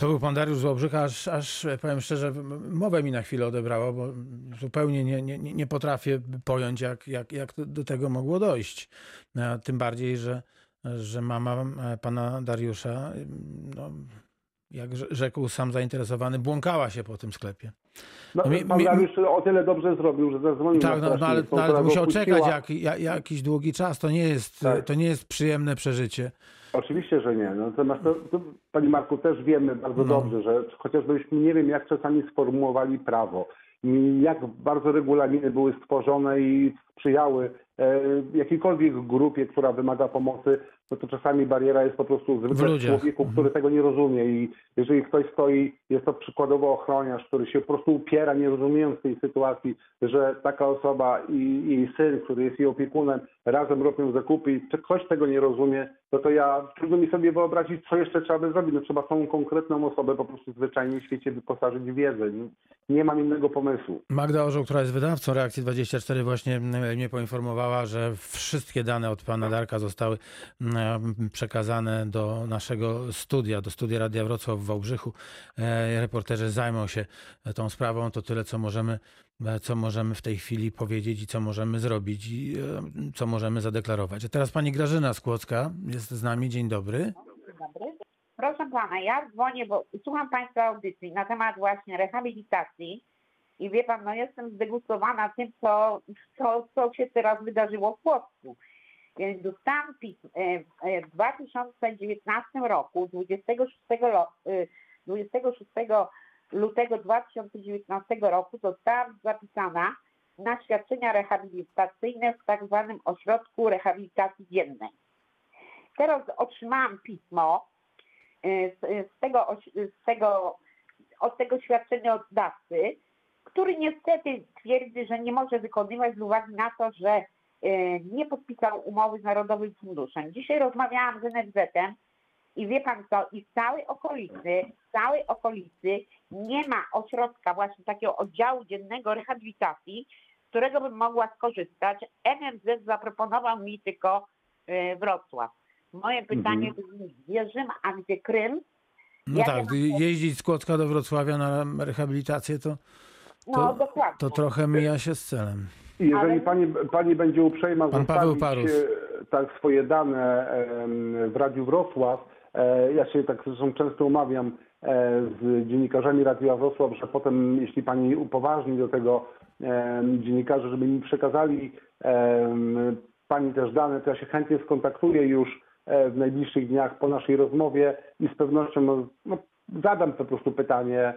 S1: To był pan Dariusz z Łobrzycha, aż, aż powiem szczerze, mowę mi na chwilę odebrało, bo zupełnie nie, nie, nie potrafię pojąć, jak, jak, jak do tego mogło dojść. A Tym bardziej, że, że mama e, pana Dariusza, no, jak rze- rzekł sam zainteresowany, błąkała się po tym sklepie.
S3: No,
S1: Mi-
S3: pan
S1: mi-
S3: Dariusz o tyle dobrze zrobił, że zadzwonił
S1: Tak, no, no, ale, no, ale musiał czekać jak, jak, jakiś długi czas. To nie jest,
S3: Tak.
S1: to nie jest przyjemne przeżycie.
S3: Oczywiście, że nie. No, Natomiast to, to, Panie Marku, też wiemy bardzo
S1: No.
S3: dobrze, że chociażbyśmy nie wiem, jak czasami sformułowali prawo, i jak bardzo regulaminy były stworzone i sprzyjały e, jakiejkolwiek grupie, która wymaga pomocy, no to czasami bariera jest po prostu zwykle w człowieku, który tego nie rozumie i jeżeli ktoś stoi, jest to przykładowo ochroniarz, który się po prostu upiera, nie rozumiejąc tej sytuacji, że taka osoba i jej syn, który jest jej opiekunem, razem robią zakupy i czy ktoś tego nie rozumie, no to ja trudno mi sobie wyobrazić, co jeszcze trzeba by zrobić. No trzeba tą konkretną osobę po prostu zwyczajnie w świecie wyposażyć w wiedzę. Nie, nie mam innego pomysłu.
S1: Magda Orzeł, która jest wydawcą Reakcji 24, właśnie mnie poinformowała, że wszystkie dane od pana Darka zostały mm, przekazane do naszego studia, do studia Radia Wrocław w Wałbrzychu. E, Reporterzy zajmą się tą sprawą. To tyle, co możemy, e, co możemy w tej chwili powiedzieć i co możemy zrobić i e, co możemy zadeklarować. A teraz pani Grażyna Skłocka jest z nami. Dzień dobry.
S5: Dzień dobry. Proszę pana, ja dzwonię, bo słucham państwa audycji na temat właśnie rehabilitacji i wie pan, no jestem zdegustowana tym, co, co, co się teraz wydarzyło w Płocku. Więc dostałam pism, e, e, w 2019 roku, 26, lo, e, 26 lutego 2019 roku zostałam zapisana na świadczenia rehabilitacyjne w tak zwanym ośrodku rehabilitacji dziennej. Teraz otrzymałam pismo y, z, tego, z tego, od tego świadczeniodawcy, który niestety twierdzi, że nie może wykonywać z uwagi na to, że y, nie podpisał umowy z Narodowym Funduszem. Dzisiaj rozmawiałam z NFZ-em i wie pan co, i w całej okolicy, w całej okolicy nie ma ośrodka właśnie takiego oddziału dziennego rehabilitacji, z którego bym mogła skorzystać. NFZ zaproponował mi tylko y, Wrocław. Moje pytanie
S3: Mhm.
S5: brzmi, wierzymy, a gdzie Krym?
S1: No
S5: Ja
S1: tak,
S5: nie mam-
S1: jeździć z Kłodzka do Wrocławia na rehabilitację to,
S5: No
S1: To-
S5: dokładnie.
S1: to trochę mija się z celem.
S3: Jeżeli
S5: Ale-
S3: pani, pani będzie uprzejma
S1: Pan Paweł
S3: zostawić
S1: Parus.
S3: e, tak swoje dane w Radiu Wrocław, e, ja się tak zresztą często umawiam e, z dziennikarzami Radia Wrocław, że potem jeśli pani upoważni do tego dziennikarzy, żeby mi przekazali pani też dane, to ja się chętnie skontaktuję już w najbliższych dniach po naszej rozmowie i z pewnością no, no, zadam po prostu pytanie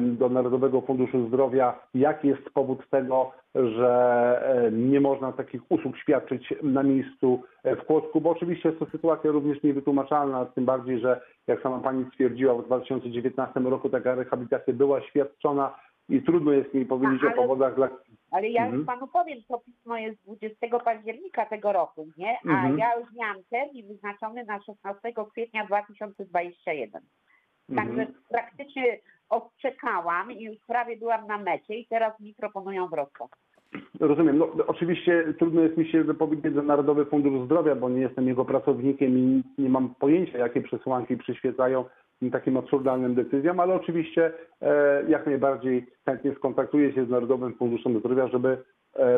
S3: do Narodowego Funduszu Zdrowia, jaki jest powód tego, że nie można takich usług świadczyć na miejscu e, w Kłodzku, bo oczywiście jest to sytuacja również niewytłumaczalna, tym bardziej, że jak sama Pani stwierdziła, w 2019 roku taka rehabilitacja była świadczona i trudno jest mi powiedzieć
S5: ale-
S3: o powodach dla...
S5: Ale ja
S3: Mhm.
S5: już panu powiem, to pismo jest 20 października tego roku, nie? A
S3: Mhm.
S5: ja już miałam termin wyznaczony na 16 kwietnia 2021. Także
S3: Mhm.
S5: praktycznie odczekałam i już prawie byłam na mecie i teraz mi proponują Wrocław.
S3: Rozumiem. No, oczywiście trudno jest mi się wypowiedzieć za Narodowy Fundusz Zdrowia, bo nie jestem jego pracownikiem i nie mam pojęcia, jakie przesłanki przyświecają takim absurdalnym decyzjom, ale oczywiście e, jak najbardziej chętnie skontaktuję się z Narodowym Funduszem Zdrowia, żeby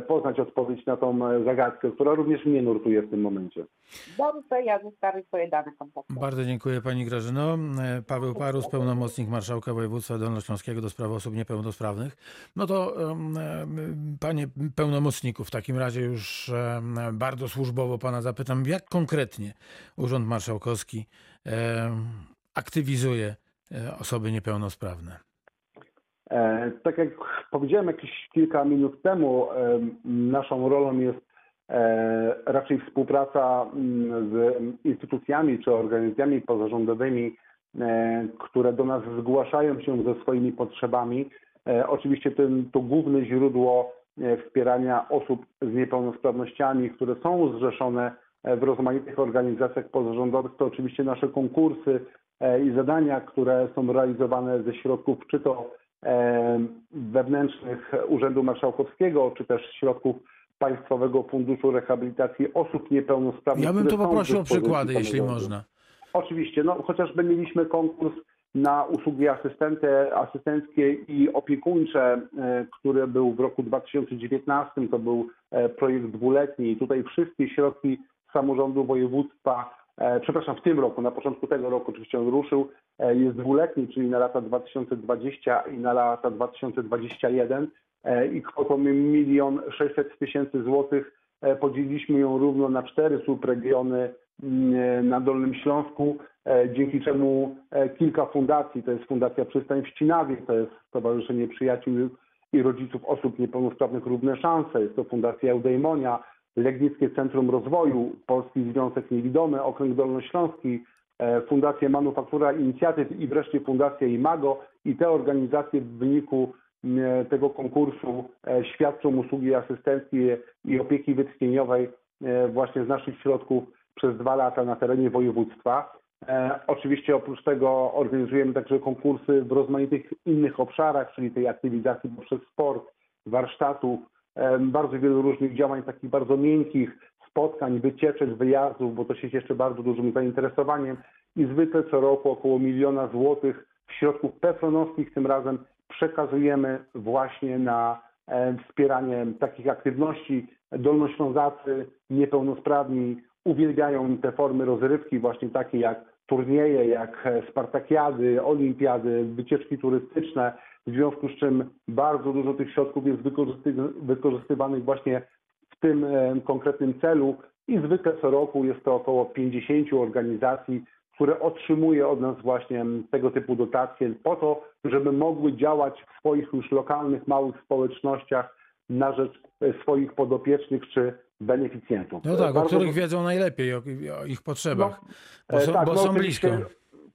S3: poznać odpowiedź na tą e, zagadkę, która również mnie nurtuje w tym momencie.
S5: Dobrze, ja zostawię swoje dane kontaktowe.
S1: Bardzo dziękuję Pani Grażyno. E, Paweł Parus, pełnomocnik Marszałka Województwa Dolnośląskiego do spraw osób niepełnosprawnych. No to Panie pełnomocniku, w takim razie już bardzo służbowo Pana zapytam, jak konkretnie Urząd Marszałkowski aktywizuje e, osoby niepełnosprawne?
S3: E, Tak jak powiedziałem jakieś kilka minut temu, naszą rolą jest e, raczej współpraca mm, z instytucjami czy organizacjami pozarządowymi, e, które do nas zgłaszają się ze swoimi potrzebami. Oczywiście ten, to główne źródło wspierania osób z niepełnosprawnościami, które są zrzeszone w rozmaitych organizacjach pozarządowych, to oczywiście nasze konkursy i zadania, które są realizowane ze środków czy to wewnętrznych Urzędu Marszałkowskiego, czy też środków Państwowego Funduszu Rehabilitacji Osób Niepełnosprawnych.
S1: Ja bym
S3: w
S1: poprosił o przykłady, jeśli można.
S3: Oczywiście, no chociażby mieliśmy konkurs na usługi asystente, asystenckie i opiekuńcze, e, który był w roku 2019. To był e, projekt dwuletni tutaj wszystkie środki samorządu województwa, e, przepraszam, w tym roku, na początku tego roku oczywiście on ruszył, jest dwuletni, czyli na lata 2020 i na lata 2021 e, i kwotą milion 600 tysięcy złotych e, podzieliliśmy ją równo na cztery subregiony mm, na Dolnym Śląsku, e, dzięki czemu e, kilka fundacji, to jest Fundacja Przystań w Ścinawie, to jest Stowarzyszenie Przyjaciół i Rodziców Osób Niepełnosprawnych Równe Szanse, jest to Fundacja Eudejmonia, Legnickie Centrum Rozwoju, Polski Związek Niewidomy, Okręg Dolnośląski, e, Fundacja Manufaktura Inicjatyw i wreszcie Fundacja Imago i te organizacje w wyniku tego konkursu e, świadczą usługi asystenckie i opieki wytchnieniowej e, właśnie z naszych środków przez dwa lata na terenie województwa. Oczywiście oprócz tego organizujemy także konkursy w rozmaitych innych obszarach, czyli tej aktywizacji poprzez sport, warsztatów, bardzo wielu różnych działań takich bardzo miękkich, spotkań, wycieczek, wyjazdów, bo to się cieszy bardzo dużym zainteresowaniem i zwykle co roku około miliona złotych środków pefronowskich tym razem przekazujemy właśnie na e, wspieranie takich aktywności. Dolnoślązacy niepełnosprawni uwielbiają te formy rozrywki, właśnie takie jak turnieje, jak e, spartakiady, olimpiady, wycieczki turystyczne, w związku z czym bardzo dużo tych środków jest wykorzysty- wykorzystywanych właśnie w tym e, konkretnym celu i zwykle co roku jest to około 50 organizacji, które otrzymuje od nas właśnie tego typu dotacje po to, żeby mogły działać w swoich już lokalnych, małych społecznościach na rzecz e, swoich podopiecznych czy beneficjentów.
S1: No tak, o
S3: Bardzo-
S1: których wiedzą najlepiej, o, o ich potrzebach, bo
S3: E,
S1: są,
S3: tak,
S1: bo
S3: no
S1: są blisko.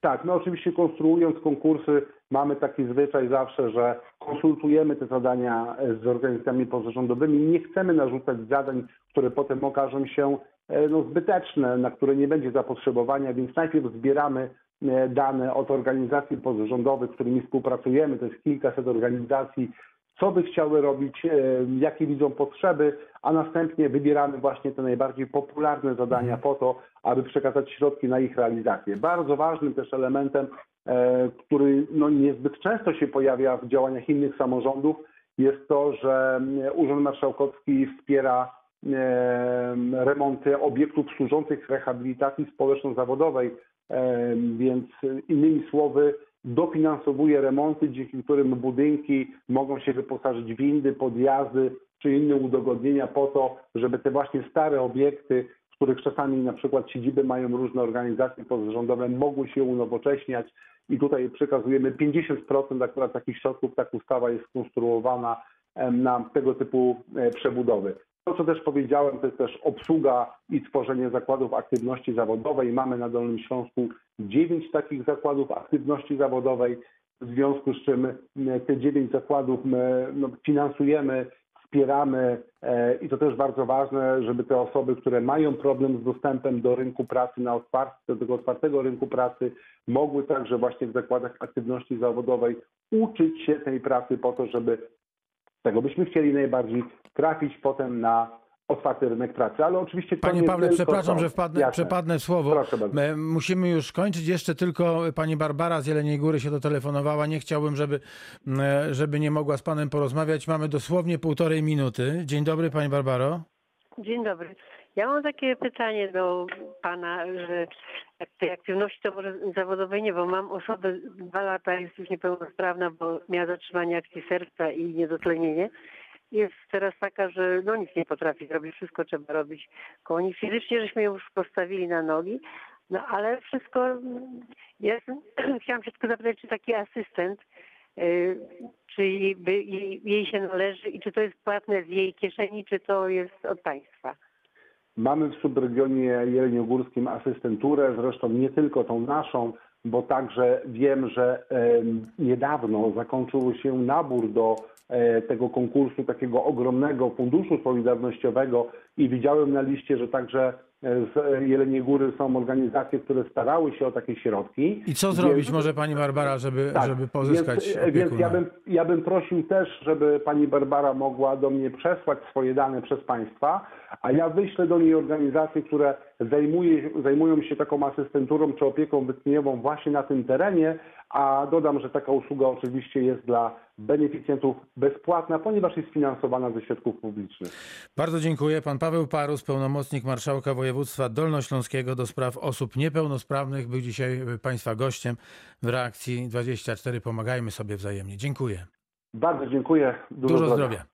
S3: Tak, my oczywiście konstruując konkursy mamy taki zwyczaj zawsze, że konsultujemy te zadania z organizacjami pozarządowymi. Nie chcemy narzucać zadań, które potem okażą się e, no, zbyteczne, na które nie będzie zapotrzebowania, więc najpierw zbieramy e, dane od organizacji pozarządowych, z którymi współpracujemy, to jest kilkaset organizacji, co by chciały robić, e, jakie widzą potrzeby, a następnie wybieramy właśnie te najbardziej popularne zadania po to, aby przekazać środki na ich realizację. Bardzo ważnym też elementem, który no, niezbyt często się pojawia w działaniach innych samorządów, jest to, że Urząd Marszałkowski wspiera e, remonty obiektów służących rehabilitacji społeczno-zawodowej, e, więc innymi słowy dofinansowuje remonty, dzięki którym budynki mogą się wyposażyć windy, podjazdy czy inne udogodnienia po to, żeby te właśnie stare obiekty, w których czasami na przykład siedziby mają różne organizacje pozarządowe, mogły się unowocześniać i tutaj przekazujemy 50% akurat takich środków, tak ustawa jest skonstruowana na tego typu e, przebudowy. To, co też powiedziałem, to jest też obsługa i tworzenie zakładów aktywności zawodowej. Mamy na Dolnym Śląsku dziewięć takich zakładów aktywności zawodowej, w związku z czym te dziewięć zakładów my, no, finansujemy, wspieramy e, i to też bardzo ważne, żeby te osoby, które mają problem z dostępem do rynku pracy, na otwart, do tego otwartego rynku pracy, mogły także właśnie w zakładach aktywności zawodowej uczyć się tej pracy po to, żeby tego byśmy chcieli najbardziej trafić potem na otwarty rynek pracy. Ale oczywiście
S1: Panie
S3: nie
S1: Pawle, przepraszam,
S3: to.
S1: że wpadnę,
S3: Jasne.
S1: przepadnę w słowo. Musimy już kończyć. Jeszcze tylko pani Barbara z Jeleniej Góry się dotelefonowała. Nie chciałbym, żeby, żeby nie mogła z panem porozmawiać. Mamy dosłownie półtorej minuty. Dzień dobry, pani Barbaro.
S6: Dzień dobry. Ja mam takie pytanie do pana, że tej aktywności to może zawodowej nie, bo mam osobę dwa lata, jest już niepełnosprawna, bo miała zatrzymanie akcji serca i niedotlenienie. Jest teraz taka, że no nic nie potrafi zrobić, wszystko trzeba robić koło niej. Fizycznie żeśmy już postawili na nogi, no ale wszystko mm. Chciałam się tylko zapytać, czy taki asystent, y, czy jej, jej, się należy i czy to jest płatne z jej kieszeni, czy to jest od państwa?
S3: Mamy w subregionie jeleniogórskim asystenturę, zresztą nie tylko tą naszą, bo także wiem, że niedawno zakończył się nabór do tego konkursu takiego ogromnego funduszu solidarnościowego i widziałem na liście, że także e, z Jeleniej Góry są organizacje, które starały się o takie środki.
S1: I co
S3: Więc-
S1: zrobić może pani Barbara, żeby,
S3: tak,
S1: żeby pozyskać
S3: więc, więc ja bym, ja bym prosił też, żeby pani Barbara mogła do mnie przesłać swoje dane przez państwa, a ja wyślę do niej organizacje, które zajmuje, zajmują się taką asystenturą czy opieką wytchnieniową właśnie na tym terenie, a dodam, że taka usługa oczywiście jest dla beneficjentów bezpłatna, ponieważ jest finansowana ze środków publicznych.
S1: Bardzo dziękuję. Pan Paweł Parus, pełnomocnik marszałka województwa dolnośląskiego do spraw osób niepełnosprawnych, był dzisiaj państwa gościem w reakcji 24. Pomagajmy sobie wzajemnie. Dziękuję.
S3: Bardzo dziękuję. Dużo,
S1: Dużo
S3: zdrowia.
S1: zdrowia.